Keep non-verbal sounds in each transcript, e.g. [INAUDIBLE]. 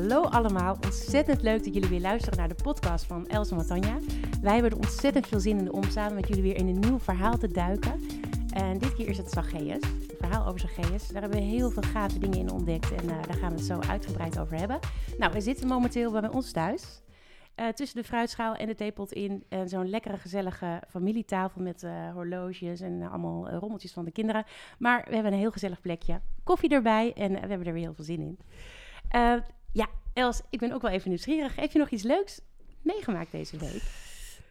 Hallo allemaal, ontzettend leuk dat jullie weer luisteren naar de podcast van Els en Matanja. Wij hebben er ontzettend veel zin in om samen met jullie weer in een nieuw verhaal te duiken. En dit keer is het Zacchaeus, een verhaal over Zacchaeus. Daar hebben we heel veel gave dingen in ontdekt en uh, daar gaan we het zo uitgebreid over hebben. Nou, we zitten momenteel bij ons thuis. Uh, tussen de fruitschaal en de theepot in. Uh, Zo'n lekkere, gezellige familietafel met uh, horloges en allemaal rommeltjes van de kinderen. Maar we hebben een heel gezellig plekje. Koffie erbij en we hebben er weer heel veel zin in. Ja, Els, ik ben ook wel even nieuwsgierig. Heb je nog iets leuks meegemaakt deze week?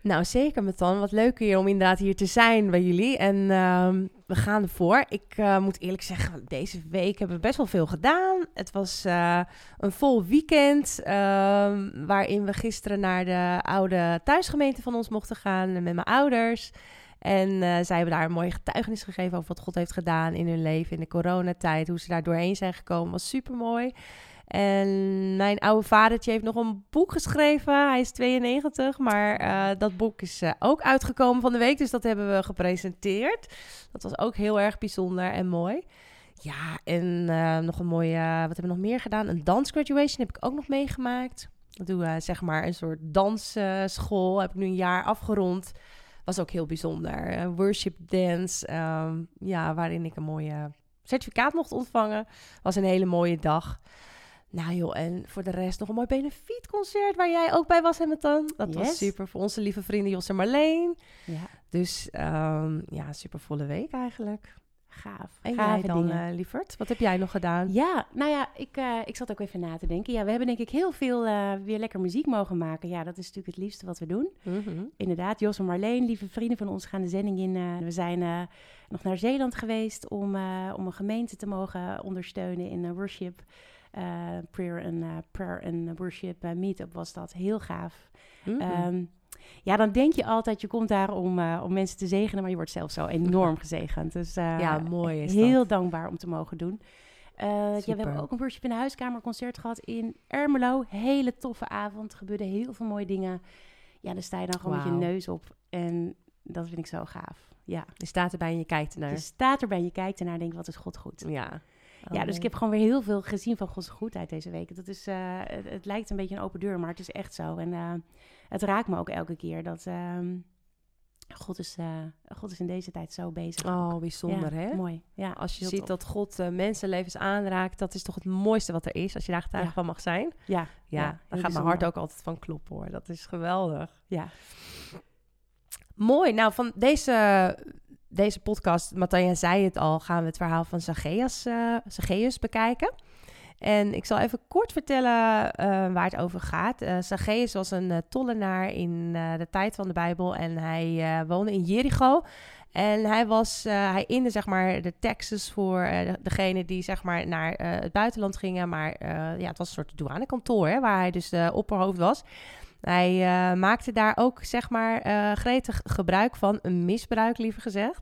Nou, zeker, Matan. Wat leuk hier om inderdaad hier te zijn bij jullie. En uh, we gaan ervoor. Ik uh, moet eerlijk zeggen, deze week hebben we best wel veel gedaan. Het was uh, een vol weekend, ehm, waarin we gisteren naar de oude thuisgemeente van ons mochten gaan met mijn ouders. En uh, zij hebben daar een mooie getuigenis gegeven over wat God heeft gedaan in hun leven in de coronatijd. Hoe ze daar doorheen zijn gekomen, was super mooi. En mijn oude vadertje heeft nog een boek geschreven. Hij is 92, maar uh, dat boek is uh, ook uitgekomen van de week. Dus dat hebben we gepresenteerd. Dat was ook heel erg bijzonder en mooi. Ja, en uh, nog een mooie... wat hebben we nog meer gedaan? Een dansgraduation heb ik ook nog meegemaakt. Doen we zeg maar een soort dansschool. heb ik nu een jaar afgerond. Was ook heel bijzonder. worship dance. Um, ja, waarin ik een mooie certificaat mocht ontvangen. Was een hele mooie dag. Nou joh, en voor de rest nog een mooi benefietconcert waar jij ook bij was, Hamilton. Dat yes. was super voor onze lieve vrienden Jos en Marleen. Ja. Dus um, ja, super volle week eigenlijk. Gaaf. En jij dan, uh, lieverd? Wat heb jij nog gedaan? Ja, nou ja, ik, uh, ik zat ook even na te denken. Ja, we hebben denk ik heel veel uh, weer lekker muziek mogen maken. Ja, dat is natuurlijk het liefste wat we doen. Mm -hmm. Inderdaad, Jos en Marleen, lieve vrienden van ons, gaan de zending in. we zijn nog naar Zeeland geweest om, om een gemeente te mogen ondersteunen in worship. Uh, prayer en uh, prayer and worship uh, meetup was dat heel gaaf. Mm -hmm. um, ja, dan denk je altijd, je komt daar om, om mensen te zegenen, maar je wordt zelf zo enorm [LAUGHS] gezegend. Dus ja, mooi is heel dat. dankbaar om te mogen doen. ja, we hebben ook een worship in de huiskamer concert gehad in Ermelo. Hele toffe avond, gebeurden heel veel mooie dingen. Ja, daar sta je dan gewoon wow. met je neus op en dat vind ik zo gaaf. Ja. Je staat erbij en je kijkt ernaar. Je staat erbij en je kijkt ernaar en denkt, wat is God goed. Ja. Oh, ja, dus ik heb gewoon weer heel veel gezien van Gods goedheid deze week. Dat is, uh, het, het, lijkt een beetje een open deur, maar het is echt zo. En uh, het raakt me ook elke keer dat uh, God, is, God is in deze tijd zo bezig. Oh, bijzonder ja, hè? Mooi. Ja, als je ziet dat God mensenlevens aanraakt, dat is toch het mooiste wat er is. Als je daar getuige ja. van mag zijn. Ja, ja, ja dan gaat mijn hart ook altijd van kloppen hoor. Dat is geweldig. Ja. Mooi. Nou, van deze deze podcast, Matanja zei het al, gaan we het verhaal van Zacchaeus, uh, bekijken. En ik zal even kort vertellen uh, waar het over gaat. Uh, Zacchaeus was een tollenaar in de tijd van de Bijbel en hij woonde in Jericho. En hij was, hij inde zeg maar de taxes voor de, degene die zeg maar naar het buitenland gingen. Maar ja, het was een soort douanekantoor waar hij dus de opperhoofd was. Hij uh, maakte daar ook, zeg maar, uh, gretig gebruik van, een misbruik liever gezegd.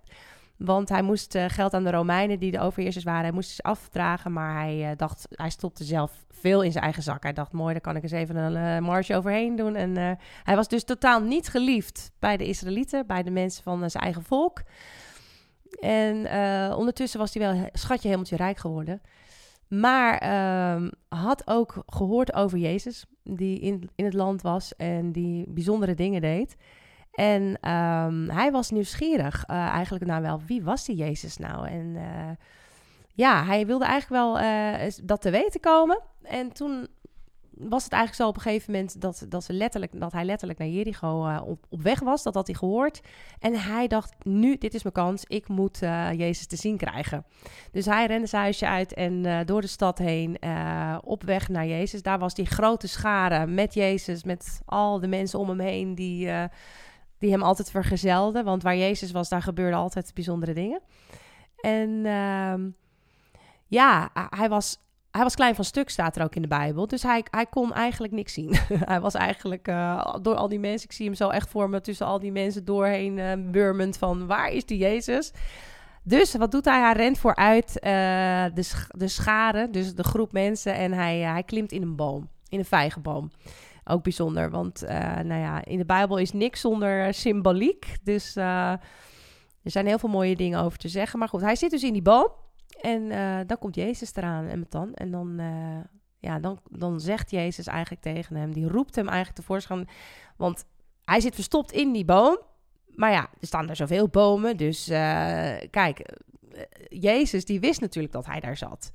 Want hij moest uh, geld aan de Romeinen, die de overheersers waren, hij moest ze afdragen. Maar hij dacht, hij stopte zelf veel in zijn eigen zak. Hij dacht, mooi, daar kan ik eens even een marge overheen doen. En hij was dus totaal niet geliefd bij de Israëlieten, bij de mensen van zijn eigen volk. En ondertussen was hij wel schatje hemeltje rijk geworden. Maar uh, had ook gehoord over Jezus, die in, in het land was en die bijzondere dingen deed. En um, hij was nieuwsgierig uh, eigenlijk naar wel, wie was die Jezus nou? En uh, ja, hij wilde eigenlijk wel uh, dat te weten komen. En toen was het eigenlijk zo op een gegeven moment dat, dat, ze letterlijk, dat hij letterlijk naar Jericho uh, op, op weg was. Dat had hij gehoord. En hij dacht, nu, dit is mijn kans. Ik moet uh, Jezus te zien krijgen. Dus hij rende zijn huisje uit en uh, door de stad heen op weg naar Jezus. Daar was die grote schare met Jezus, met al de mensen om hem heen die, die hem altijd vergezelden. Want waar Jezus was, daar gebeurden altijd bijzondere dingen. En ehm, ja, hij was hij was klein van stuk, staat er ook in de Bijbel. Dus hij, hij kon eigenlijk niks zien. [LAUGHS] hij was eigenlijk uh, door al die mensen, ik zie hem zo echt voor me tussen al die mensen doorheen uh, van waar is die Jezus? Dus wat doet hij? Hij rent vooruit uh, de schade, dus de groep mensen, en hij, hij klimt in een boom, in een vijgenboom. Ook bijzonder, want nou ja, in de Bijbel is niks zonder symboliek. Dus er zijn heel veel mooie dingen over te zeggen. Maar goed, hij zit dus in die boom. En uh, dan komt Jezus eraan en met dan. En dan uh, ja, dan, dan zegt Jezus eigenlijk tegen hem, die roept hem eigenlijk tevoorschijn, want hij zit verstopt in die boom. Maar ja, er staan er zoveel bomen, dus uh, kijk, Jezus die wist natuurlijk dat hij daar zat.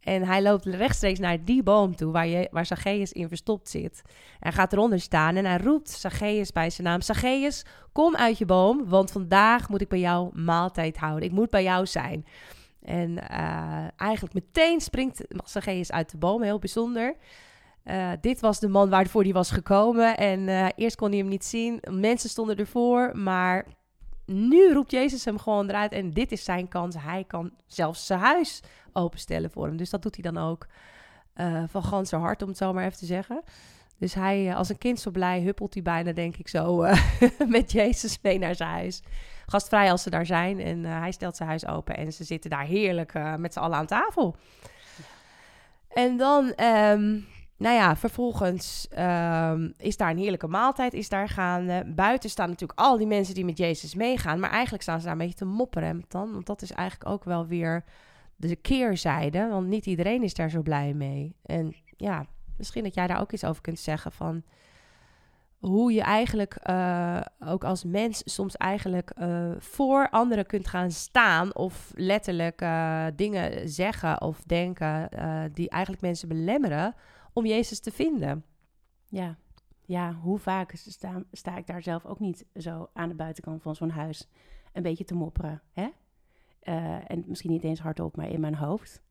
En hij loopt rechtstreeks naar die boom toe waar, je, waar in verstopt zit. Hij gaat eronder staan en hij roept Zacchaeus bij zijn naam. Zacchaeus, kom uit je boom, want vandaag moet ik bij jou maaltijd houden. Ik moet bij jou zijn. En uh, eigenlijk meteen springt Zacchaeus uit de boom, heel bijzonder. Uh, dit was de man waarvoor hij was gekomen. En uh, eerst kon hij hem niet zien. Mensen stonden ervoor, maar nu roept Jezus hem gewoon eruit. En dit is zijn kans. Hij kan zelfs zijn huis openstellen voor hem. Dus dat doet hij dan ook van ganse hart, om het zo maar even te zeggen. Dus hij, als een kind zo blij, huppelt hij bijna, denk ik zo, [LAUGHS] met Jezus mee naar zijn huis. Gastvrij als ze daar zijn. En uh, hij stelt zijn huis open en ze zitten daar heerlijk met z'n allen aan tafel. En dan um, nou ja, vervolgens um, is daar een heerlijke maaltijd is daar gaande. Buiten staan natuurlijk al die mensen die met Jezus meegaan. Maar eigenlijk staan ze daar een beetje te mopperen dan. Want dat is eigenlijk ook wel weer de keerzijde. Want niet iedereen is daar zo blij mee. En ja, misschien dat jij daar ook iets over kunt zeggen van... Hoe je eigenlijk uh, ook als mens soms eigenlijk uh, voor anderen kunt gaan staan. Of letterlijk uh, dingen zeggen of denken die eigenlijk mensen belemmeren om Jezus te vinden. Ja, ja hoe vaak sta, sta ik daar zelf ook niet zo aan de buitenkant van zo'n huis een beetje te mopperen. Hè? En misschien niet eens hardop, maar in mijn hoofd.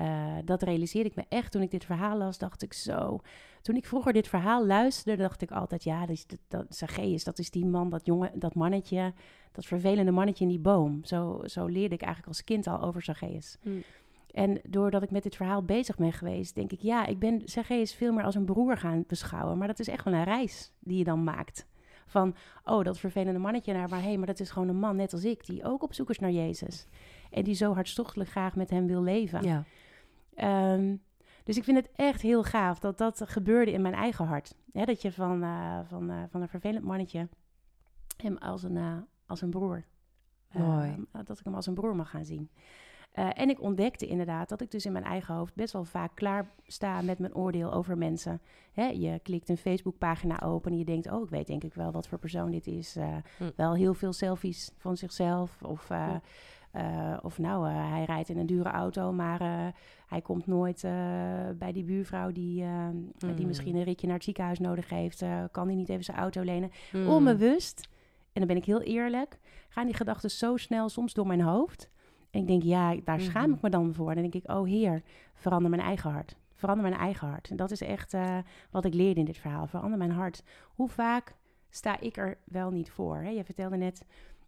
Uh, dat realiseerde ik me echt toen ik dit verhaal las. Dacht ik zo. Toen ik vroeger dit verhaal luisterde, dacht ik altijd: ja, dat is, dat, dat, Zacchaeus, dat is die man, dat jongen, dat mannetje, dat vervelende mannetje in die boom. Zo, zo leerde ik eigenlijk als kind al over Zacchaeus. Mm. En doordat ik met dit verhaal bezig ben geweest, denk ik, ja, ik ben Zacchaeus veel meer als een broer gaan beschouwen. Maar dat is echt wel een reis die je dan maakt. Van, oh, dat vervelende mannetje naar, maar hé, hey, maar dat is gewoon een man net als ik, die ook op zoek is naar Jezus. En die zo hartstochtelijk graag met hem wil leven. Ja. Um, dus ik vind het echt heel gaaf dat dat gebeurde in mijn eigen hart. dat je van, uh, van, uh, van een vervelend mannetje hem als een, uh, als een broer. Mooi. dat ik hem als een broer mag gaan zien. En ik ontdekte inderdaad dat ik dus in mijn eigen hoofd best wel vaak klaar sta met mijn oordeel over mensen. Hè, je klikt een Facebookpagina open en je denkt, oh, ik weet denk ik wel wat voor persoon dit is. Hm. Wel heel veel selfies van zichzelf. Of, uh, hm. of nou, hij rijdt in een dure auto, maar hij komt nooit bij die buurvrouw die, die misschien een ritje naar het ziekenhuis nodig heeft. kan hij niet even zijn auto lenen? Onbewust, en dan ben ik heel eerlijk, gaan die gedachten zo snel soms door mijn hoofd en ik denk, ja, daar schaam mhm. ik me dan voor. En dan denk ik, oh heer, verander mijn eigen hart. Verander mijn eigen hart. En dat is echt uh, wat ik leerde in dit verhaal. Verander mijn hart. Hoe vaak sta ik er wel niet voor? Hè? Je vertelde net,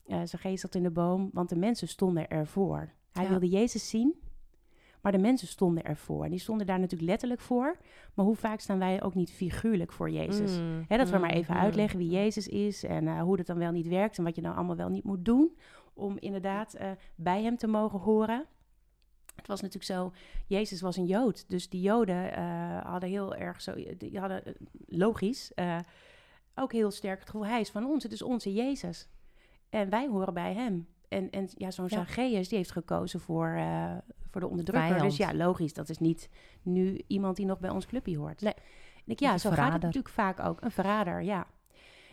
uh, ze zat in de boom, want de mensen stonden ervoor. Hij wilde Jezus zien, maar de mensen stonden ervoor. En die stonden daar natuurlijk letterlijk voor. Maar hoe vaak staan wij ook niet figuurlijk voor Jezus? Mm, dat we maar mm, even mm. uitleggen wie Jezus is en uh, hoe dat dan wel niet werkt en wat je dan allemaal wel niet moet doen om inderdaad uh, bij hem te mogen horen. Het was natuurlijk zo, Jezus was een Jood, dus die Joden uh, hadden heel erg zo, die hadden logisch ook heel sterk het gevoel, hij is van ons, het is onze Jezus. En wij horen bij hem. En, en ja, zo'n ja. Die heeft gekozen voor, voor de onderdrukker. Dus ja, logisch, dat is niet nu iemand die nog bij ons clubje hoort. Nee. En ik, ja, zo gaat het natuurlijk vaak ook. Een verrader, ja.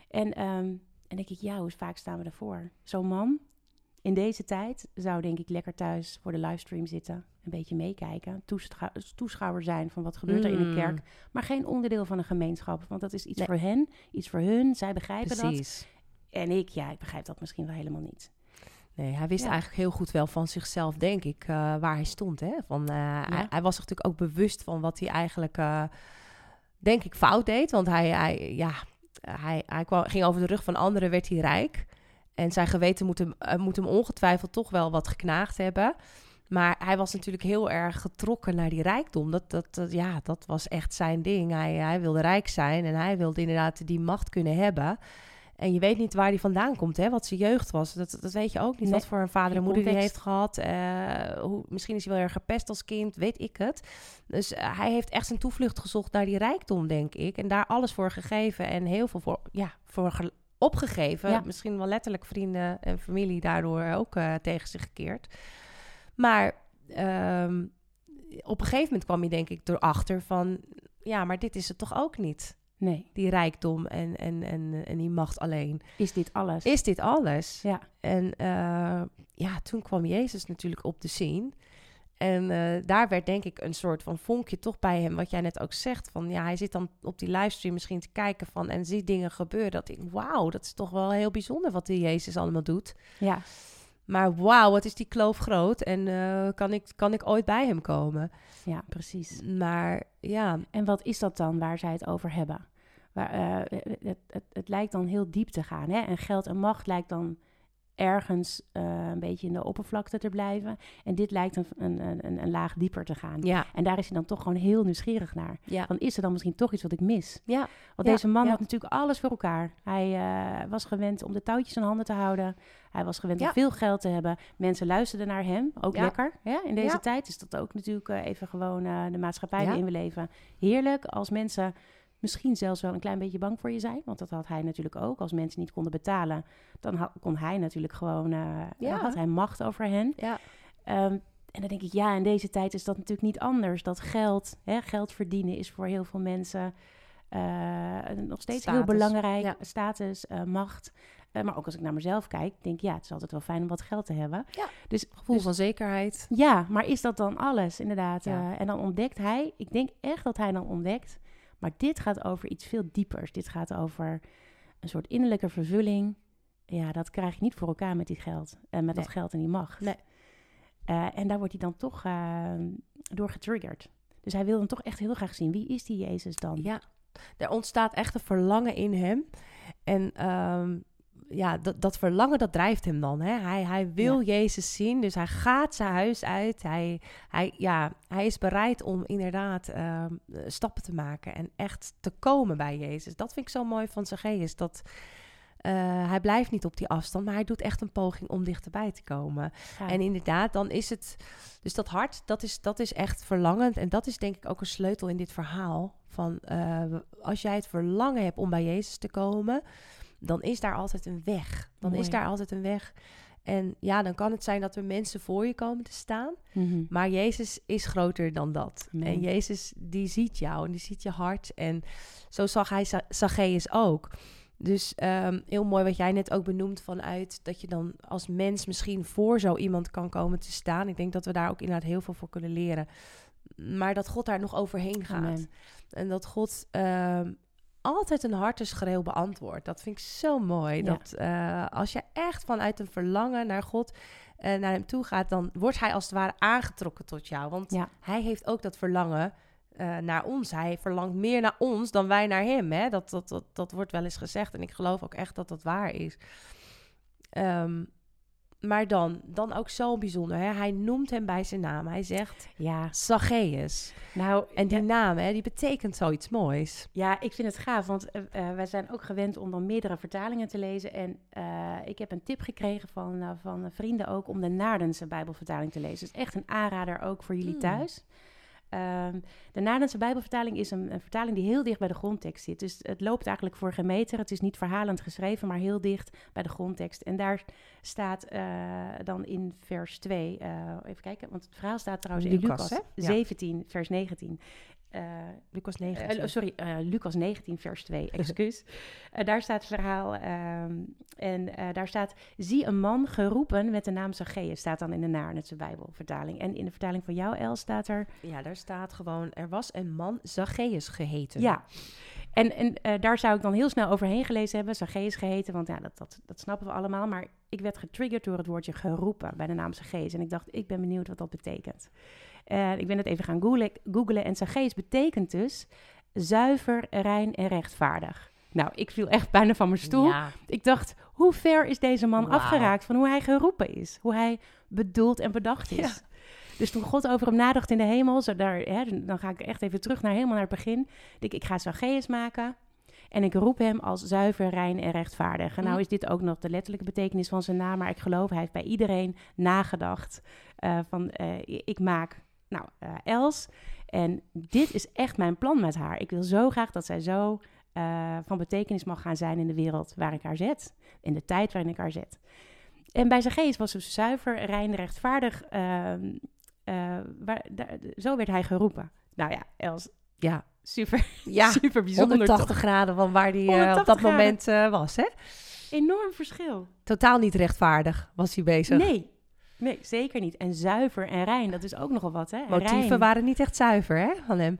En, um, en denk ik, ja, hoe vaak staan we ervoor? Zo'n man in deze tijd zou denk ik lekker thuis voor de livestream zitten. Een beetje meekijken. toeschouwer zijn van wat gebeurt er in de mm. kerk. Maar geen onderdeel van een gemeenschap. Want dat is iets voor hen, iets voor hun. Zij begrijpen Precies. dat. En ik, ja, ik begrijp dat misschien wel helemaal niet. Nee, hij wist eigenlijk heel goed wel van zichzelf, denk ik, uh, waar hij stond. Hè? Van, uh, hij, hij, was zich natuurlijk ook bewust van wat hij eigenlijk, uh, denk ik, fout deed. Want hij, hij, ja, hij, hij kwam, ging over de rug van anderen, werd hij rijk. En zijn geweten moet hem, moet hem ongetwijfeld toch wel wat geknaagd hebben. Maar hij was natuurlijk heel erg getrokken naar die rijkdom. Dat, dat, dat, ja, dat was echt zijn ding. Hij, hij wilde rijk zijn en hij wilde inderdaad die macht kunnen hebben. En je weet niet waar hij vandaan komt, hè, wat zijn jeugd was. Dat, dat weet je ook niet. wat voor een vader en moeder die heeft gehad. Uh, hoe, misschien is hij wel erg gepest als kind, weet ik het. Dus uh, hij heeft echt zijn toevlucht gezocht naar die rijkdom, denk ik. En daar alles voor gegeven en heel veel voor, ja, voor opgegeven. Ja. Misschien wel letterlijk vrienden en familie daardoor ook uh, tegen zich gekeerd. Maar um, op een gegeven moment kwam je denk ik erachter van... Ja, maar dit is het toch ook niet? Nee. Die rijkdom en, en, en, en die macht alleen. Is dit alles? Is dit alles? Ja. En uh, ja, toen kwam Jezus natuurlijk op de scene. En uh, daar werd denk ik een soort van vonkje toch bij hem, wat jij net ook zegt. Van ja, hij zit dan op die livestream misschien te kijken van en ziet dingen gebeuren. Dat ik, wauw, dat is toch wel heel bijzonder wat die Jezus allemaal doet. Ja. Maar wauw, wat is die kloof groot en uh, kan, ik, kan ik ooit bij hem komen? Ja, precies. Maar ja. En wat is dat dan waar zij het over hebben? Waar, uh, het, het, het, lijkt dan heel diep te gaan. Hè? En geld en macht lijkt dan ergens uh, een beetje in de oppervlakte te blijven. En dit lijkt een, een, een, een, laag dieper te gaan. Ja. En daar is hij dan toch gewoon heel nieuwsgierig naar. Ja. Dan is er dan misschien toch iets wat ik mis. Ja. Want Ja, deze man ja. had natuurlijk alles voor elkaar. Hij eh, was gewend om de touwtjes in handen te houden. Hij was gewend Ja. om veel geld te hebben. Mensen luisterden naar hem. Ook Ja. lekker. Hè? In deze Ja. tijd is dat ook natuurlijk eh, even gewoon eh, de maatschappij Ja. waarin we leven. Heerlijk als mensen misschien zelfs wel een klein beetje bang voor je zijn. Want dat had hij natuurlijk ook. Als mensen niet konden betalen, dan kon hij natuurlijk gewoon... eh, Ja. had hij macht over hen. Ja. Ehm, en dan denk ik, ja, in deze tijd is dat natuurlijk niet anders. Dat geld, hè, geld verdienen is voor heel veel mensen eh, nog steeds heel belangrijk. ja. Status, eh, macht. Maar ook als ik naar mezelf kijk, denk ik, ja, het is altijd wel fijn om wat geld te hebben. Ja. Dus Gevoel dus- van zekerheid. ja, maar is dat dan alles, inderdaad? Ja. En dan ontdekt hij, ik denk echt dat hij dan ontdekt, maar dit gaat over iets veel diepers. Dit gaat over een soort innerlijke vervulling. Ja, dat krijg je niet voor elkaar met dit geld. En met Nee. dat geld en die macht. Nee. Eh, en daar wordt hij dan toch eh, door getriggerd. Dus hij wil dan toch echt heel graag zien, wie is die Jezus dan? Ja, er ontstaat echt een verlangen in hem. En ehm, ja, dat, dat verlangen, dat drijft hem dan. Hè? Hij, hij wil Jezus zien, dus hij gaat zijn huis uit. Hij, hij, ja, hij is bereid om inderdaad ehm, stappen te maken en echt te komen bij Jezus. Dat vind ik zo mooi van Zacchaeus, dat... eh, hij blijft niet op die afstand, maar hij doet echt een poging om dichterbij te komen. Ja. En inderdaad, dan is het. Dus dat hart, dat is, dat is echt verlangend. En dat is denk ik ook een sleutel in dit verhaal. Van eh, als jij het verlangen hebt om bij Jezus te komen, dan is daar altijd een weg. Dan Mooi. is daar altijd een weg. En ja, dan kan het zijn dat er mensen voor je komen te staan. Mhm. Maar Jezus is groter dan dat. En Jezus, die ziet jou en die ziet je hart. En zo zag hij Za- Zacchaeus ook. Dus ehm, heel mooi wat jij net ook benoemt vanuit dat je dan als mens misschien voor zo iemand kan komen te staan. Ik denk dat we daar ook inderdaad heel veel voor kunnen leren. Maar dat God daar nog overheen gaat. Amen. En dat God ehm, altijd een harteschreeuw beantwoordt. Dat vind ik zo mooi. Ja. Dat eh, als je echt vanuit een verlangen naar God eh, naar hem toe gaat, dan wordt hij als het ware aangetrokken tot jou. Want Ja. hij heeft ook dat verlangen eh, naar ons. Hij verlangt meer naar ons dan wij naar hem. Hè? Dat, dat, dat, dat wordt wel eens gezegd. En ik geloof ook echt dat dat waar is. Ehm, maar dan, dan ook zo bijzonder. Hè? Hij noemt hem bij zijn naam. Hij zegt Ja, Zacchaeus. nou, En die ja, naam, hè, die betekent zoiets moois. Ja, ik vind het gaaf, want eh, wij zijn ook gewend om dan meerdere vertalingen te lezen. En eh, ik heb een tip gekregen van, van vrienden ook om de Naardense Bijbelvertaling te lezen. Dus echt een aanrader ook voor jullie Hmm. thuis. Ehm, de Naardense Bijbelvertaling is een, een vertaling die heel dicht bij de grondtekst zit. Dus het loopt eigenlijk voor geen meter. Het is niet verhalend geschreven, maar heel dicht bij de grondtekst. En daar staat eh, dan in vers 2, eh, even kijken, want het verhaal staat trouwens in Lucas, Lucas, hè? Ja. 17, vers 19. Eh, Lucas 9. eh, sorry, eh, Lucas 19, vers 2, [LAUGHS] excuus. Daar staat het verhaal ehm, en daar staat... Zie een man geroepen met de naam Zacchaeus, staat dan in de Naarnetse Bijbelvertaling. En in de vertaling van jou, El, staat er... ja, daar staat gewoon, er was een man Zacchaeus geheten. Ja, en, en daar zou ik dan heel snel overheen gelezen hebben, Zacchaeus geheten, want ja, dat, dat, dat snappen we allemaal. Maar ik werd getriggerd door het woordje geroepen bij de naam Zacchaeus. En ik dacht, ik ben benieuwd wat dat betekent. Eh, ik ben het even gaan googlen, googlen en Zacchaeus betekent dus zuiver, rein en rechtvaardig. Nou, ik viel echt bijna van mijn stoel. Ja. Ik dacht, hoe ver is deze man afgeraakt van hoe hij geroepen is? Hoe hij bedoeld en bedacht is? Ja. Dus toen God over hem nadacht in de hemel, zo daar, hè, dan ga ik echt even terug naar helemaal naar het begin. Ik, ik ga Zacchaeus maken en ik roep hem als zuiver, rein en rechtvaardig. En nou Mhm. is dit ook nog de letterlijke betekenis van zijn naam, maar ik geloof hij heeft bij iedereen nagedacht eh, van eh, ik maak nou eh, Els en dit is echt mijn plan met haar. Ik wil zo graag dat zij zo eh, van betekenis mag gaan zijn in de wereld waar ik haar zet, in de tijd waarin ik haar zet. En bij zijn geest was ze zuiver, rein, rechtvaardig. ehm, eh, waar, daar- zo werd hij geroepen. Nou ja, Els, Ja, super, [LAUGHS] ja. super bijzonder 180 toch? graden van waar hij eh, op 180 dat graden. moment was, hè? Enorm verschil. Totaal niet rechtvaardig was hij bezig. Nee, nee, zeker niet. En zuiver en rein, dat is ook nogal wat, hè? En Motieven rein. waren niet echt zuiver, hè, van hem.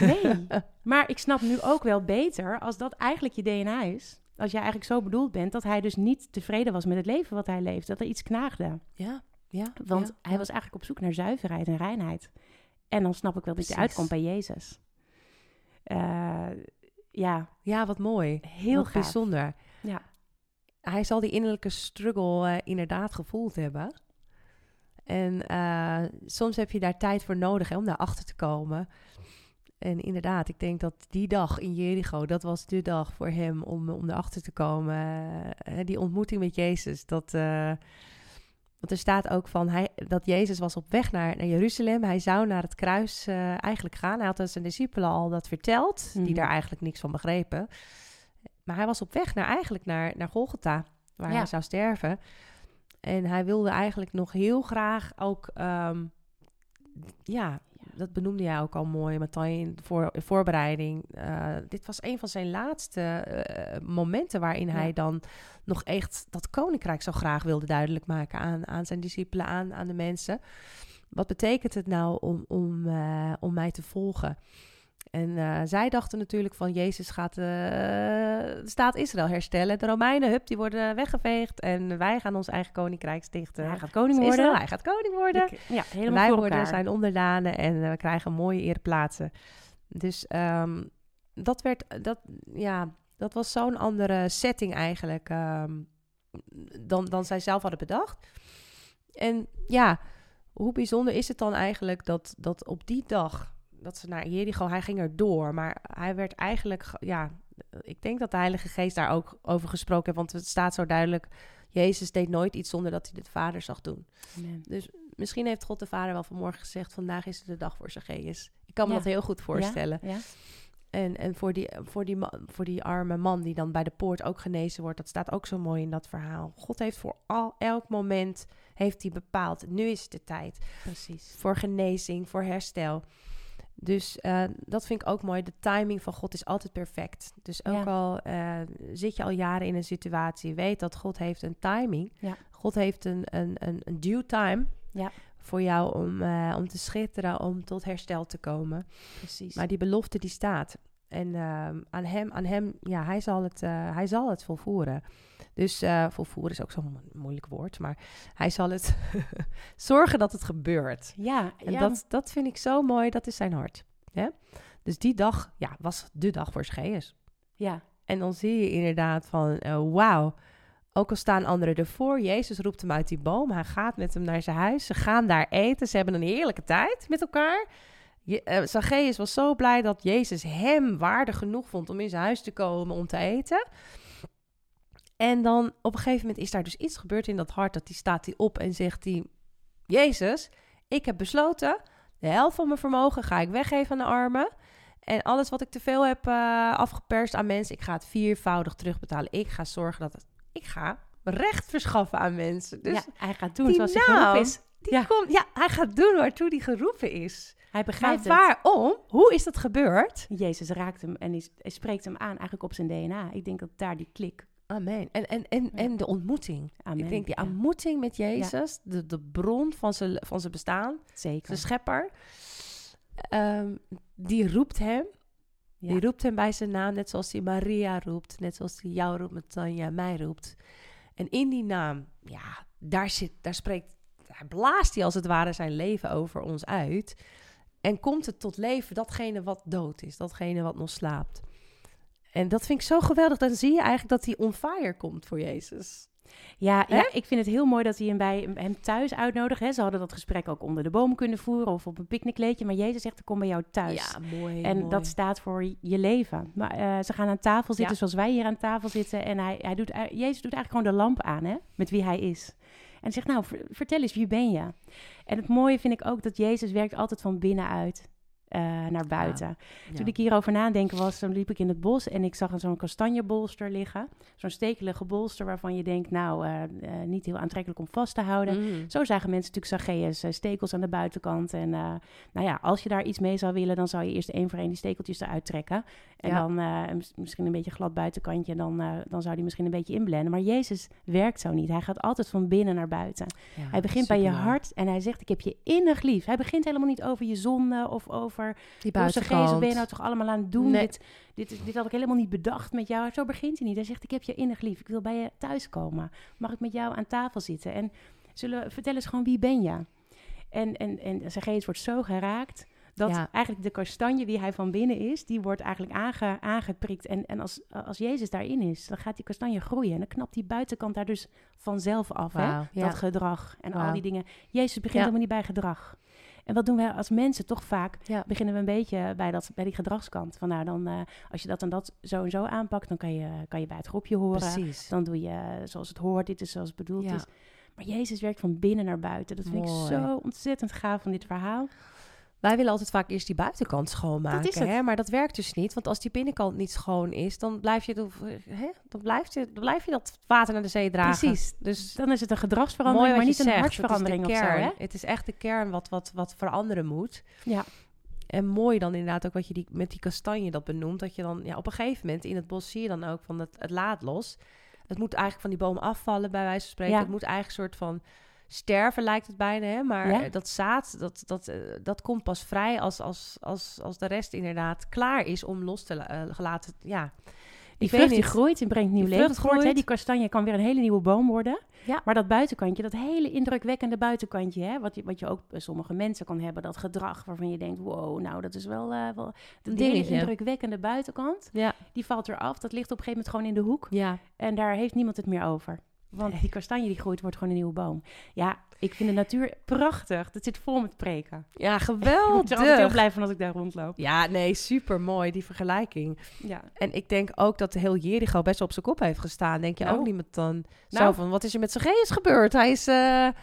Nee, [LAUGHS] maar ik snap nu ook wel beter als dat eigenlijk je DNA is. Als jij eigenlijk zo bedoeld bent dat hij dus niet tevreden was met het leven wat hij leeft. Dat er iets knaagde. Ja, ja. Want ja. hij was eigenlijk op zoek naar zuiverheid en reinheid. En dan snap ik wel dat je uitkomt bij Jezus. Eh, ja, Ja, wat mooi. heel Wat bijzonder. Ja. Hij zal die innerlijke struggle eh, inderdaad gevoeld hebben. En eh, soms heb je daar tijd voor nodig hè, om daarachter te komen. En inderdaad, ik denk dat die dag in Jericho, dat was de dag voor hem om, om erachter te komen. Eh, die ontmoeting met Jezus, dat... eh, want er staat ook van hij, dat Jezus was op weg naar, naar Jeruzalem. Hij zou naar het kruis eh, eigenlijk gaan. Hij had aan zijn discipelen al dat verteld, die Mhm. daar eigenlijk niks van begrepen. Maar hij was op weg naar eigenlijk naar, naar Golgotha, waar Ja. hij zou sterven. En hij wilde eigenlijk nog heel graag ook, ehm, ja, dat benoemde jij ook al mooi, de voor, in voorbereiding. Eh, dit was een van zijn laatste eh, momenten waarin Ja. hij dan nog echt dat koninkrijk zo graag wilde duidelijk maken aan, aan zijn discipelen, aan, aan de mensen. Wat betekent het nou om, om, eh, om mij te volgen? En eh, zij dachten natuurlijk van Jezus gaat eh, de staat Israël herstellen. De Romeinen, hup, die worden weggeveegd. En wij gaan ons eigen koninkrijk stichten. Hij gaat koning Israël, worden. hij gaat koning worden. Ik- ja, helemaal wij voor worden elkaar. zijn onderdanen en eh, we krijgen mooie ereplaatsen. Dus ehm, dat werd, dat, ja, dat was zo'n andere setting eigenlijk ehm, dan, dan zij zelf hadden bedacht. En ja, hoe bijzonder is het dan eigenlijk dat, dat op die dag, dat ze naar Jericho, hij ging er door, maar hij werd eigenlijk, ge- ja, ik denk dat de Heilige Geest daar ook over gesproken heeft, want het staat zo duidelijk, Jezus deed nooit iets zonder dat hij de Vader zag doen. Amen. Dus misschien heeft God de Vader wel vanmorgen gezegd: vandaag is het de dag voor Zacchaeus. Ik kan me Ja. dat heel goed voorstellen. Ja? En, en voor, die, voor, die voor die arme man die dan bij de poort ook genezen wordt, dat staat ook zo mooi in dat verhaal. God heeft voor al, elk moment heeft hij bepaald. Nu is het de tijd Precies. voor genezing, voor herstel. Dus eh, dat vind ik ook mooi. De timing van God is altijd perfect. Dus ook Ja. al eh, zit je al jaren in een situatie, weet dat God heeft een timing. Ja. God heeft een, een, een, een due time Ja. voor jou om, eh, om te schitteren, om tot herstel te komen. Precies. Maar die belofte die staat. En ehm, aan hem, aan hem, ja, hij zal het, eh, hij zal het volvoeren. Dus eh, volvoeren is ook zo'n mo- moeilijk woord, maar hij zal het [LAUGHS] zorgen dat het gebeurt. ja, En ja, dat, dat vind ik zo mooi, dat is zijn hart. Hè? Dus die dag, ja, was de dag voor Scheus. ja, En dan zie je inderdaad van, eh, wauw. Ook al staan anderen ervoor, Jezus roept hem uit die boom. Hij gaat met hem naar zijn huis. Ze gaan daar eten. Ze hebben een heerlijke tijd met elkaar. Je, eh, Zacchaeus was zo blij dat Jezus hem waardig genoeg vond om in zijn huis te komen om te eten. En dan op een gegeven moment is daar dus iets gebeurd in dat hart. Dat die staat hij op en zegt hij... Jezus, ik heb besloten, de helft van mijn vermogen ga ik weggeven aan de armen. En alles wat ik te veel heb eh, afgeperst aan mensen, ik ga het viervoudig terugbetalen. Ik ga zorgen dat het, ik ga recht verschaffen aan mensen. Dus ja, hij gaat doen die zoals hij geroepen is. die Ja. komt, ja, hij gaat doen waartoe hij geroepen is. Hij Maar begrijpt het. waarom? Hoe is dat gebeurd? Jezus raakt hem en hij, hij spreekt hem aan eigenlijk op zijn DNA. Ik denk dat daar die klik. Amen. En, en, en, Ja. en de ontmoeting. Amen. Ik denk die Ja, ontmoeting met Jezus, de, de bron van zijn, van zijn bestaan, zeker. zijn schepper, ehm, die roept hem. Ja. Die roept hem bij zijn naam, net zoals hij Maria roept, net zoals hij jou roept, met Tanja mij roept. En in die naam, ja, daar zit, daar spreekt, daar blaast hij als het ware zijn leven over ons uit. En komt het tot leven, datgene wat dood is, datgene wat nog slaapt. En dat vind ik zo geweldig. Dan zie je eigenlijk dat hij on fire komt voor Jezus. Ja, ja, ik vind het heel mooi dat hij hem bij hem thuis uitnodigt. Hè. Ze hadden dat gesprek ook onder de boom kunnen voeren of op een picknickleedje. Maar Jezus zegt, ik kom bij jou thuis. mooi. En dat staat voor je leven. Maar eh, ze gaan aan tafel zitten Ja. zoals wij hier aan tafel zitten. En hij, hij doet, eh, Jezus doet eigenlijk gewoon de lamp aan, hè? Met wie hij is. En zegt, nou, ver- vertel eens, wie ben je? En het mooie vind ik ook dat Jezus werkt altijd van binnenuit. Eh, naar buiten. Ja. Toen ik hierover nadenken was, dan liep ik in het bos en ik zag zo'n kastanjebolster liggen. Zo'n stekelige bolster waarvan je denkt, nou, eh, eh, niet heel aantrekkelijk om vast te houden. Mm. Zo zagen mensen natuurlijk eh, stekels aan de buitenkant. En nou ja, als je daar iets mee zou willen, dan zou je eerst één voor één die stekeltjes eruit trekken. En Ja. dan mis- misschien een beetje glad buitenkantje, en dan, dan zou die misschien een beetje inblenden. Maar Jezus werkt zo niet. Hij gaat altijd van binnen naar buiten. Ja, hij begint bij je hart en hij zegt, ik heb je innig lief. Hij begint helemaal niet over je zonde of over... Die "Joh, Zacchaeus, buitenkant. wat ben je nou toch allemaal aan het doen? Nee. Dit, dit, dit had ik helemaal niet bedacht met jou. Zo begint hij niet. Hij zegt, ik heb je innig lief. Ik wil bij je thuiskomen. Mag ik met jou aan tafel zitten? En zullen we, vertel eens gewoon, wie ben je? En, en, en Zacchaeus wordt zo geraakt... Dat Ja. eigenlijk de kastanje die hij van binnen is, die wordt eigenlijk aange, aangeprikt. En, en als, als Jezus daarin is, dan gaat die kastanje groeien. En dan knapt die buitenkant daar dus vanzelf af. Hè? Ja. Dat gedrag en al die dingen. Jezus begint Ja. helemaal niet bij gedrag. En wat doen wij als mensen toch vaak? Ja. Beginnen we een beetje bij, dat, bij die gedragskant. Van nou, dan, eh, als je dat en dat zo en zo aanpakt, dan kan je, kan je bij het groepje horen. Precies. Dan doe je zoals het hoort, dit is zoals het bedoeld Ja. is. Maar Jezus werkt van binnen naar buiten. Dat vind Mooi. ik zo ontzettend gaaf van dit verhaal. Wij willen altijd vaak eerst die buitenkant schoonmaken. Dat. Hè? Maar dat werkt dus niet. Want als die binnenkant niet schoon is, dan blijf je, hè? Dan blijf je, dan blijf je dat water naar de zee dragen. Precies. Dus Dan is het een gedragsverandering, maar niet een hartsverandering het of zo. Hè? Het is echt de kern wat, wat, wat veranderen moet. Ja. En mooi dan inderdaad ook wat je die, met die kastanje dat benoemt. Dat je dan ja, op een gegeven moment in het bos zie je dan ook van het, het laat los. Het moet eigenlijk van die boom afvallen, bij wijze van spreken. Ja. Het moet eigenlijk een soort van sterven, lijkt het bijna. Hè? Maar Ja. eh, dat zaad, dat, dat, eh, dat komt pas vrij als, als, als, als de rest inderdaad klaar is om los te eh, gelaten. Ja. Die vrucht die groeit en brengt nieuw leven voort. Hè? groeit. Die kastanje kan weer een hele nieuwe boom worden. Ja. Maar dat buitenkantje, dat hele indrukwekkende buitenkantje... Hè? Wat, je, wat je ook bij sommige mensen kan hebben, dat gedrag waarvan je denkt... wow, nou dat is wel, eh wel Een die hele indrukwekkende buitenkant. Ja. Die valt eraf, dat ligt op een gegeven moment gewoon in de hoek. Ja. En daar heeft niemand het meer over. Want die kastanje die groeit, wordt gewoon een nieuwe boom. Ja, ik vind de natuur prachtig. Dat zit vol met preken. ja, [LAUGHS] Ik word er altijd heel geweldig. blij van als ik daar rondloop. Ja, nee, super mooi die vergelijking. Ja. En ik denk ook dat de heel Jericho best wel op zijn kop heeft gestaan. Denk je Nou. ook niet met dan Nou. zo van, wat is er met Zacchaeus gebeurd? Hij is, eh,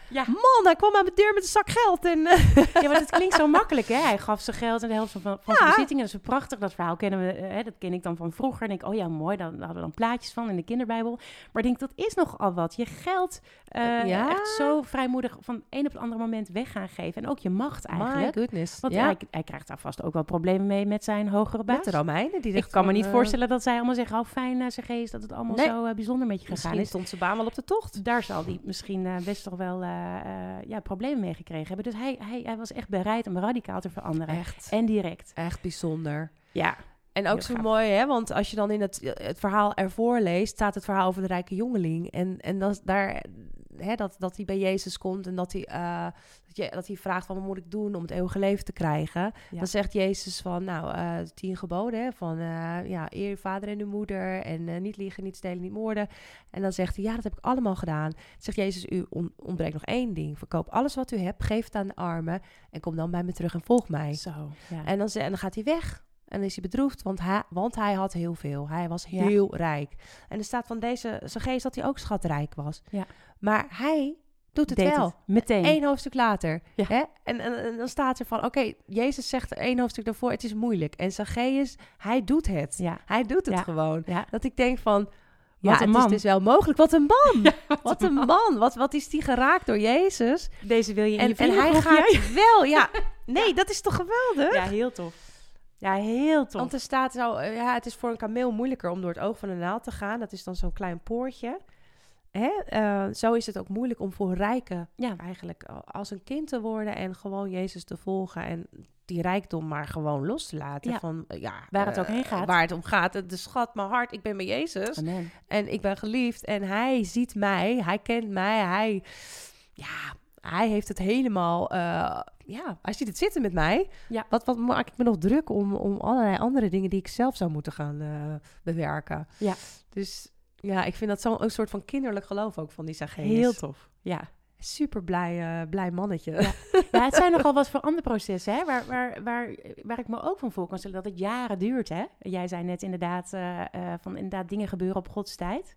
Ja. man, hij kwam aan mijn deur met een zak geld. En, eh, Ja, want het klinkt zo [LAUGHS] makkelijk, hè? Hij gaf zijn geld en de helft van, van Ja. zijn bezittingen. Dat is prachtig. Dat verhaal kennen we, eh, hè, dat ken ik dan van vroeger. En ik, oh ja, mooi. Daar daar hadden we dan plaatjes van in de kinderbijbel. Maar ik denk, dat is nogal wat. Je geld Ja. echt zo vrijmoedig van het een op het andere moment weg gaan geven. En ook je macht my eigenlijk. goodness. Want ja, hij, hij krijgt daar vast ook wel problemen mee met zijn hogere baas. met de Romeinen. Die ik kan me niet eh, voorstellen dat zij allemaal zeggen... oh, fijn, uh, geest dat het allemaal Nee. zo eh, bijzonder met je gegaan Misschien is. stond zijn baan wel op de tocht. Daar zal hij misschien eh, best toch wel eh, eh, ja, problemen mee gekregen hebben. Dus hij, hij, hij was echt bereid om radicaal te veranderen. Echt, En direct. echt bijzonder. Ja, En ook zo mooi, hè? Want als je dan in het, het verhaal ervoor leest, staat het verhaal over de rijke jongeling. En, en dat, daar, hè, dat, dat hij bij Jezus komt en dat hij, eh, dat, je, dat hij vraagt van wat moet ik doen om het eeuwige leven te krijgen. Ja. Dan zegt Jezus van, nou, eh, tien geboden, hè, van eh, ja, eer je vader en uw moeder en niet liegen, niet stelen, niet moorden. En dan zegt hij, ja, dat heb ik allemaal gedaan. Dan zegt Jezus, u on- ontbreekt nog één ding. Verkoop alles wat u hebt, geef het aan de armen en kom dan bij me terug en volg mij. zo. Ja. En dan, en dan gaat hij weg. En is hij bedroefd, want hij, want hij had heel veel. Hij was Ja. heel rijk. En er staat van deze zijn geest dat hij ook schatrijk was. Ja. Maar hij doet het Deed wel. het meteen. Eén hoofdstuk later. Ja. Hè? En, en, en dan staat er van, oké, Jezus zegt één hoofdstuk daarvoor, het is moeilijk. En Zacchaeus, hij doet het. Ja. Hij doet het gewoon. Ja. Dat ik denk van, ja, Wat een het man. is dus wel mogelijk. Wat een man! [LAUGHS] wat een man! Wat, wat is die geraakt door Jezus? Deze wil je in En, je en hij gaat wel, ja. [LAUGHS] Nee, dat is toch geweldig? Ja, heel tof. Ja, heel tof. Want er staat zo, eh, ja, het is voor een kameel moeilijker om door het oog van de naald te gaan. Dat is dan zo'n klein poortje. Hè? Eh, zo is het ook moeilijk om voor rijken Ja. eigenlijk eh, als een kind te worden en gewoon Jezus te volgen en die rijkdom maar gewoon los te laten. Ja. Van, ja, Waar het ook heen gaat. Waar het om gaat. De schat, mijn hart, ik ben bij Jezus. Amen. En ik ben geliefd en hij ziet mij, hij kent mij, hij, ja, hij heeft het helemaal, ja, hij ziet het zitten met mij. Ja. Wat, wat maak ik me nog druk om, om allerlei andere dingen die ik zelf zou moeten gaan eh, bewerken. Ja. Dus ja, ik vind dat zo'n een soort van kinderlijk geloof ook van die Zacchaeus. Heel tof. Ja. Super blij, eh, blij mannetje. Ja. [LAUGHS] ja, het zijn nogal wat veranderprocessen, hè? Waar, waar, waar, waar ik me ook van voor kan stellen dat het jaren duurt, hè? Jij zei net inderdaad, eh, van inderdaad dingen gebeuren op Gods tijd.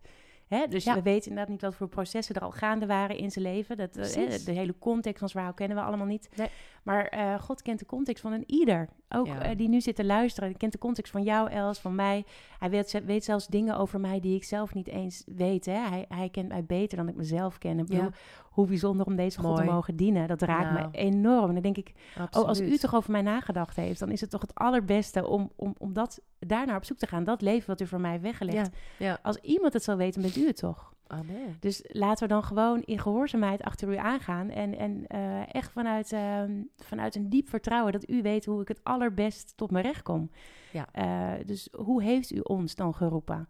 Hè? Dus Ja. we weten inderdaad niet wat voor processen er al gaande waren in zijn leven. Dat, eh, hè, de hele context van zijn verhaal kennen we allemaal niet. Nee. Maar eh, God kent de context van een ieder. Ook Ja. eh, die nu zit te luisteren. Hij kent de context van jou, Els, van mij. Hij weet, weet zelfs dingen over mij die ik zelf niet eens weet. Hè? Hij, hij kent mij beter dan ik mezelf ken. Ik bedoel, Ja. Hoe bijzonder om deze God te mogen dienen. Dat raakt Nou. me enorm. En dan denk ik, Absoluut. Oh, als u toch over mij nagedacht heeft, dan is het toch het allerbeste om, om, om dat, daarnaar op zoek te gaan. Dat leven wat u voor mij weggelegd. Ja, ja. Als iemand het zal weten, bent u het toch? Amen. Dus laten we dan gewoon in gehoorzaamheid achter u aangaan. En, en eh, echt vanuit, ehm, vanuit een diep vertrouwen dat u weet hoe ik het allerbest tot mijn recht kom. Ja. Eh, dus hoe heeft u ons dan geroepen?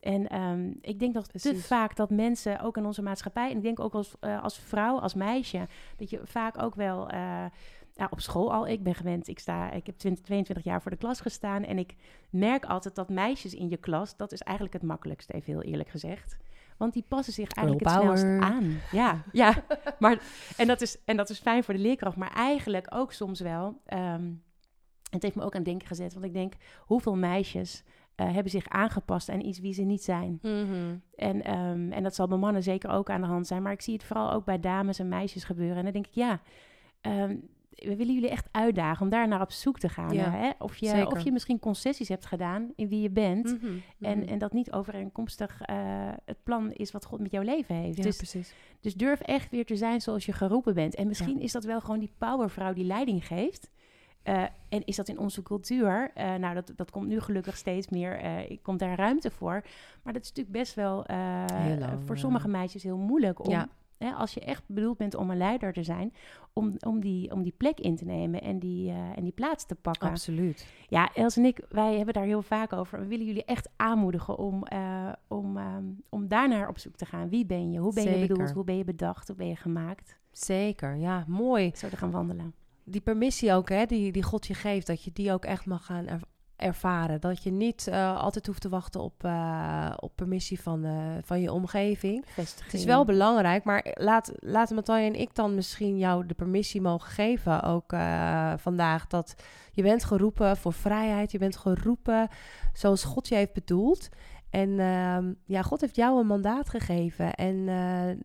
En ehm, ik denk dat te Precies. vaak dat mensen, ook in onze maatschappij, en ik denk ook als, eh, als vrouw, als meisje, dat je vaak ook wel eh, ja, op school al, ik ben gewend, ik, sta, ik heb 20, 22 jaar voor de klas gestaan en ik merk altijd dat meisjes in je klas, dat is eigenlijk het makkelijkste, even heel eerlijk gezegd. Want die passen zich eigenlijk het snelst aan. Ja, ja. [LAUGHS] Maar, en, dat is, en dat is fijn voor de leerkracht, maar eigenlijk ook soms wel. ehm, het heeft me ook aan het denken gezet, want ik denk, hoeveel meisjes eh, hebben zich aangepast aan iets wie ze niet zijn? Mhm. En, ehm, en dat zal bij mannen zeker ook aan de hand zijn. Maar ik zie het vooral ook bij dames en meisjes gebeuren. En dan denk ik, ja, ehm, we willen jullie echt uitdagen om daar naar op zoek te gaan. Ja, hè? Of, je, zeker. of je misschien concessies hebt gedaan in wie je bent. Mhm. En, Mhm. en dat niet overeenkomstig eh, het plan is wat God met jouw leven heeft. ja, dus, precies. dus durf echt weer te zijn zoals je geroepen bent. En misschien is dat wel gewoon die powervrouw die leiding geeft. Eh, en is dat in onze cultuur? Eh, nou, dat, dat komt nu gelukkig steeds meer. eh komt daar ruimte voor. Maar dat is natuurlijk best wel lang, voor sommige meisjes heel moeilijk om. Ja. Hè, als je echt bedoeld bent om een leider te zijn, om, om, die, om die plek in te nemen en die, en die plaats te pakken. Absoluut. Ja, Els en ik, wij hebben daar heel vaak over. We willen jullie echt aanmoedigen om, om, ehm, om daarnaar op zoek te gaan. Wie ben je? Hoe ben je bedoeld? Hoe ben je bedacht? Hoe ben je gemaakt? Zeker, ja, mooi. Zo te gaan wandelen. Die permissie ook, hè, die, die God je geeft, dat je die ook echt mag gaan er- ervaren. Dat je niet eh, altijd hoeft te wachten op, eh, op permissie van, eh, van je omgeving. Vestiging. Het is wel belangrijk, maar laat, laten Matthijs en ik dan misschien jou de permissie mogen geven, ook vandaag, dat je bent geroepen voor vrijheid, je bent geroepen zoals God je heeft bedoeld. En ehm, ja, God heeft jou een mandaat gegeven en eh,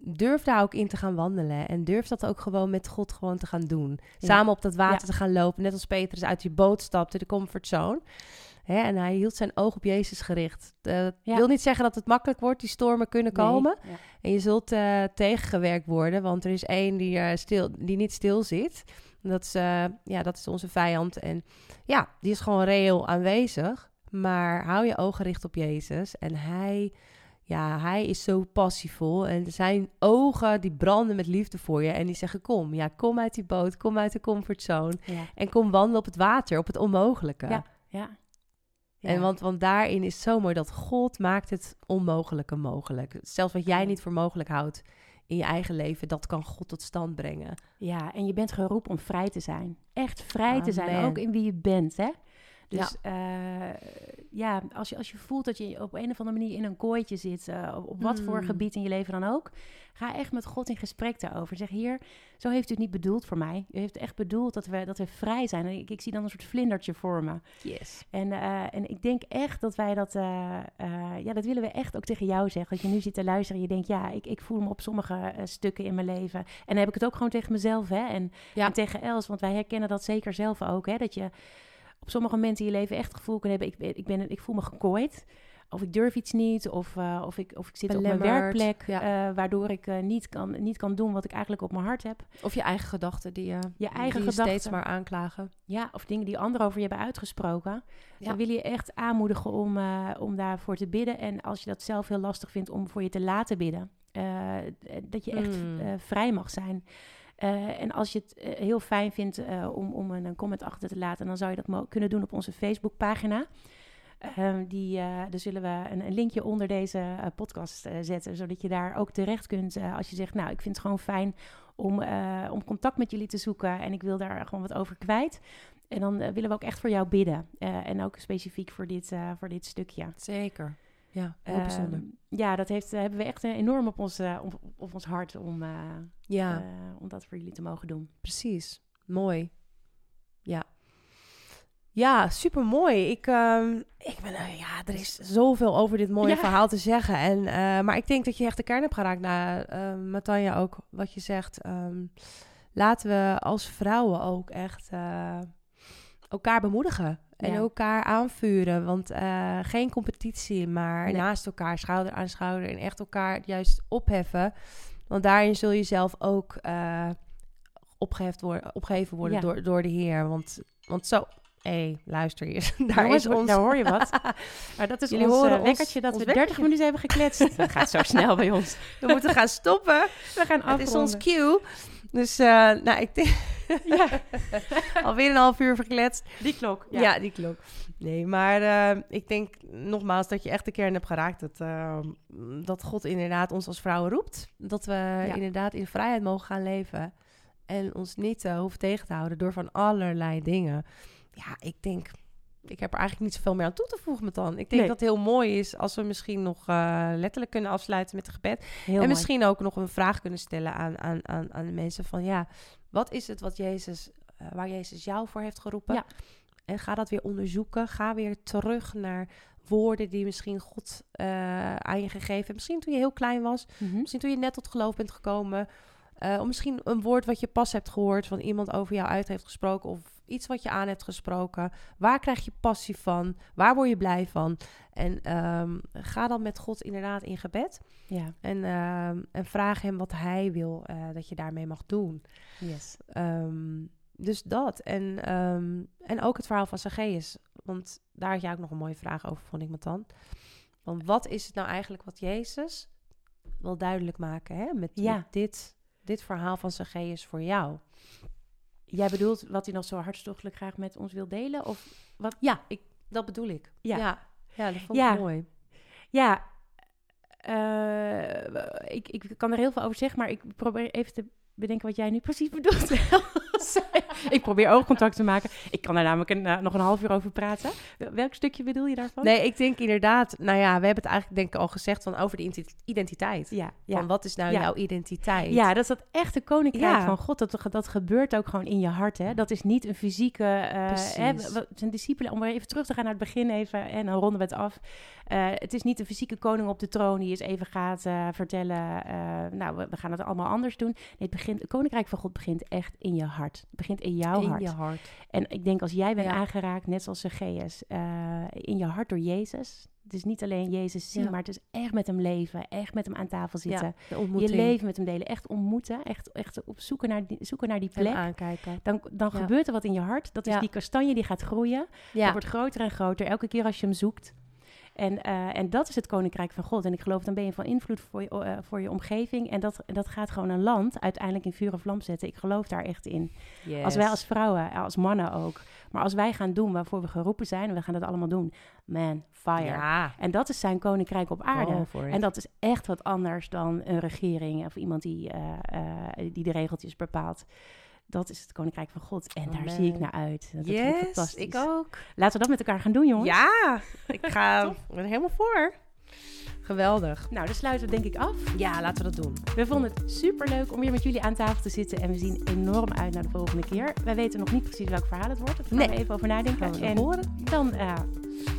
durf daar ook in te gaan wandelen en durf dat ook gewoon met God gewoon te gaan doen. Ja. Samen op dat water Ja. te gaan lopen, net als Petrus uit die boot stapte, de comfortzone. Hè, en hij hield zijn oog op Jezus gericht. Eh, Dat Ja. wil niet zeggen dat het makkelijk wordt, die stormen kunnen komen. En je zult eh, tegengewerkt worden, want er is één die, stil, die niet stil zit. En Dat is, ja, dat is onze vijand. En ja, die is gewoon reëel aanwezig. Maar hou je ogen gericht op Jezus. En hij, ja, hij is zo passievol. En zijn ogen die branden met liefde voor je. En die zeggen, kom, ja, kom uit die boot. Kom uit de comfortzone. Ja. En kom wandelen op het water, op het onmogelijke. Ja. Ja. En want, want daarin is zo mooi dat God maakt het onmogelijke mogelijk. Zelfs wat jij niet voor mogelijk houdt in je eigen leven, dat kan God tot stand brengen. Ja, en je bent geroepen om vrij te zijn. Echt vrij te zijn, ook in wie je bent, hè? Dus ja, ja als, je, als je voelt dat je op een of andere manier in een kooitje zit, eh, op, op wat voor Mm. gebied in je leven dan ook, ga echt met God in gesprek daarover. Zeg, hier, zo heeft u het niet bedoeld voor mij. U heeft echt bedoeld dat we, dat we vrij zijn. En ik, ik zie dan een soort vlindertje voor me. Yes. En, eh, en ik denk echt dat wij dat, eh, eh, ja, dat willen we echt ook tegen jou zeggen. Dat je nu zit te luisteren en je denkt, ja, ik, ik voel me op sommige eh, stukken in mijn leven. En dan heb ik het ook gewoon tegen mezelf, hè. En, Ja. en tegen Els, want wij herkennen dat zeker zelf ook, hè. Dat je op sommige momenten in je leven echt het gevoel kan hebben, ik, ik, ben, ik voel me gekooid. Of ik durf iets niet, of, eh, of, ik, of ik zit op mijn werkplek, ja. eh, waardoor ik eh, niet, kan, niet kan doen wat ik eigenlijk op mijn hart heb. Of je eigen gedachten die je, Je eigen die je gedachten. steeds maar aanklagen. Ja, of dingen die anderen over je hebben uitgesproken. Ja. Dan wil je echt aanmoedigen om, om daarvoor te bidden. En als je dat zelf heel lastig vindt om voor je te laten bidden. dat je echt Hmm. vrij mag zijn. Eh, en als je het eh, heel fijn vindt eh, om, om een, comment achter te laten, dan zou je dat kunnen doen op onze Facebookpagina. Ehm die, daar zullen we een, een linkje onder deze podcast zetten, zodat je daar ook terecht kunt als je zegt, nou, ik vind het gewoon fijn om, om contact met jullie te zoeken en ik wil daar gewoon wat over kwijt. En dan willen we ook echt voor jou bidden. En ook specifiek voor dit, voor dit stukje. Zeker. Ja, heel Ehm, bijzonder. ja, dat heeft, eh, hebben we echt eh, enorm op ons, eh, op, op ons hart om, Ja, om dat voor jullie te mogen doen. precies. Mooi. Ja. Ja, super mooi. Ik, ehm, Ik ben, ja, er is zoveel over dit mooie Ja. verhaal te zeggen. En, maar ik denk dat je echt de kern hebt geraakt. Nou, eh Matanja ook, wat je zegt. ehm, laten we als vrouwen ook echt elkaar bemoedigen. En Ja. elkaar aanvuren. Want eh, geen competitie, maar Nee. naast elkaar, schouder aan schouder. En echt elkaar juist opheffen. Want daarin zul je zelf ook eh, opgeheft worden, opgeheven worden Ja. door, door de Heer. Want, want zo, hé, luister hier. [LAUGHS] Daar Jongens, is ons... Daar hoor je wat. [LAUGHS] Maar dat is Jullie ons horen eh, wekkertje dat ons we 30 wekkertje. minuten hebben gekletst. [LAUGHS] Dat gaat zo snel bij ons. We moeten gaan stoppen. We gaan Het is ons cue. Dus, eh, nou, ik denk [LAUGHS] Ja, [LAUGHS] alweer een half uur verkletst. die klok. Ja, die klok. Nee, maar eh, ik denk nogmaals dat je echt de kern hebt geraakt. Dat, eh, dat God inderdaad ons als vrouwen roept. Dat we inderdaad in vrijheid mogen gaan leven. En ons niet hoeven tegen te houden door van allerlei dingen. Ja, ik denk... Ik heb er eigenlijk niet zoveel meer aan toe te voegen met dan. Ik denk Nee. dat het heel mooi is als we misschien nog eh, letterlijk kunnen afsluiten met een gebed. Heel en mooi. misschien ook nog een vraag kunnen stellen aan, aan, aan, aan de mensen van ja, wat is het wat Jezus, eh, waar Jezus jou voor heeft geroepen? Ja. En ga dat weer onderzoeken. Ga weer terug naar woorden die misschien God eh, aan je gegeven heeft. Misschien toen je heel klein was. Mhm. Misschien toen je net tot geloof bent gekomen. Eh, of misschien een woord wat je pas hebt gehoord van iemand over jou uit heeft gesproken. Of iets wat je aan hebt gesproken. Waar krijg je passie van? Waar word je blij van? En ehm, ga dan met God inderdaad in gebed. Ja, En, ehm, en vraag hem wat hij wil eh, dat je daarmee mag doen. yes. Ehm, dus dat. En, en ook het verhaal van Zacchaeus. Want daar had jij ook nog een mooie vraag over, vond ik me dan. Want wat is het nou eigenlijk wat Jezus wil duidelijk maken hè? Met, Ja. met dit, dit verhaal van Zacchaeus voor jou? Jij bedoelt wat hij nog zo hartstochtelijk graag met ons wil delen? Of wat? Ja, ik, dat bedoel ik. Ja. ja, ja, dat vond Ja. ik mooi. Ja, eh, ik, ik kan er heel veel over zeggen, maar ik probeer even te bedenken wat jij nu precies bedoelt. [LAUGHS] ik probeer oogcontact te maken. Ik kan daar namelijk een, eh, nog een half uur over praten. Welk stukje bedoel je daarvan? Nee, ik denk inderdaad, nou ja, we hebben het eigenlijk denk ik al gezegd van over de identi- identiteit. Ja, ja. Van wat is nou Ja. jouw identiteit? Ja, dat is dat echte koninkrijk Ja. van God. Dat, dat gebeurt ook gewoon in je hart. Hè? Dat is niet een fysieke. Precies. hè, zijn discipelen, om weer even terug te gaan naar het begin even. En dan ronden we het af. Eh, het is niet een fysieke koning op de troon die eens even gaat eh, vertellen. eh, nou, we, we gaan het allemaal anders doen. Nee, het, begint, het koninkrijk van God begint echt in je hart. Het begint in jouw in hart. je hart. En ik denk als jij bent Ja. aangeraakt, net zoals Zacchaeus, in je hart door Jezus. Het is niet alleen Jezus zien, Ja. maar het is echt met hem leven. Echt met hem aan tafel zitten. Ja, de Je leven met hem delen. Echt ontmoeten. Echt, echt op zoeken naar die, zoeken naar die plek. aankijken. Dan, dan Ja. gebeurt er wat in je hart. Dat is die kastanje die gaat groeien. Dat wordt groter en groter. Elke keer als je hem zoekt. En, eh, en dat is het koninkrijk van God. En ik geloof, dan ben je van invloed voor je, eh, voor je omgeving. En dat, dat gaat gewoon een land uiteindelijk in vuur en vlam zetten. Ik geloof daar echt in. Als wij als vrouwen, als mannen ook. Maar als wij gaan doen waarvoor we geroepen zijn. En we gaan dat allemaal doen. Man, fire. Ja, En dat is zijn koninkrijk op aarde. En dat is echt wat anders dan een regering of iemand die, eh, die de regeltjes bepaalt. Dat is het koninkrijk van God. En daar zie ik naar uit. Dat vind ik fantastisch. ik ook. Laten we dat met elkaar gaan doen, jongens. Ja, ik ga [LAUGHS] ik ben er helemaal voor. Geweldig. Nou, dan sluiten we denk ik af. Ja, laten we dat doen. We vonden het super leuk om weer met jullie aan tafel te zitten. En we zien enorm uit naar de volgende keer. Wij weten nog niet precies welk verhaal het wordt. Daar gaan Nee. we even over nadenken. We en horen. dan eh,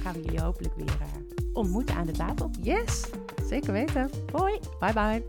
gaan we jullie hopelijk weer eh, ontmoeten aan de tafel. Yes, zeker weten. Hoi! Bye bye.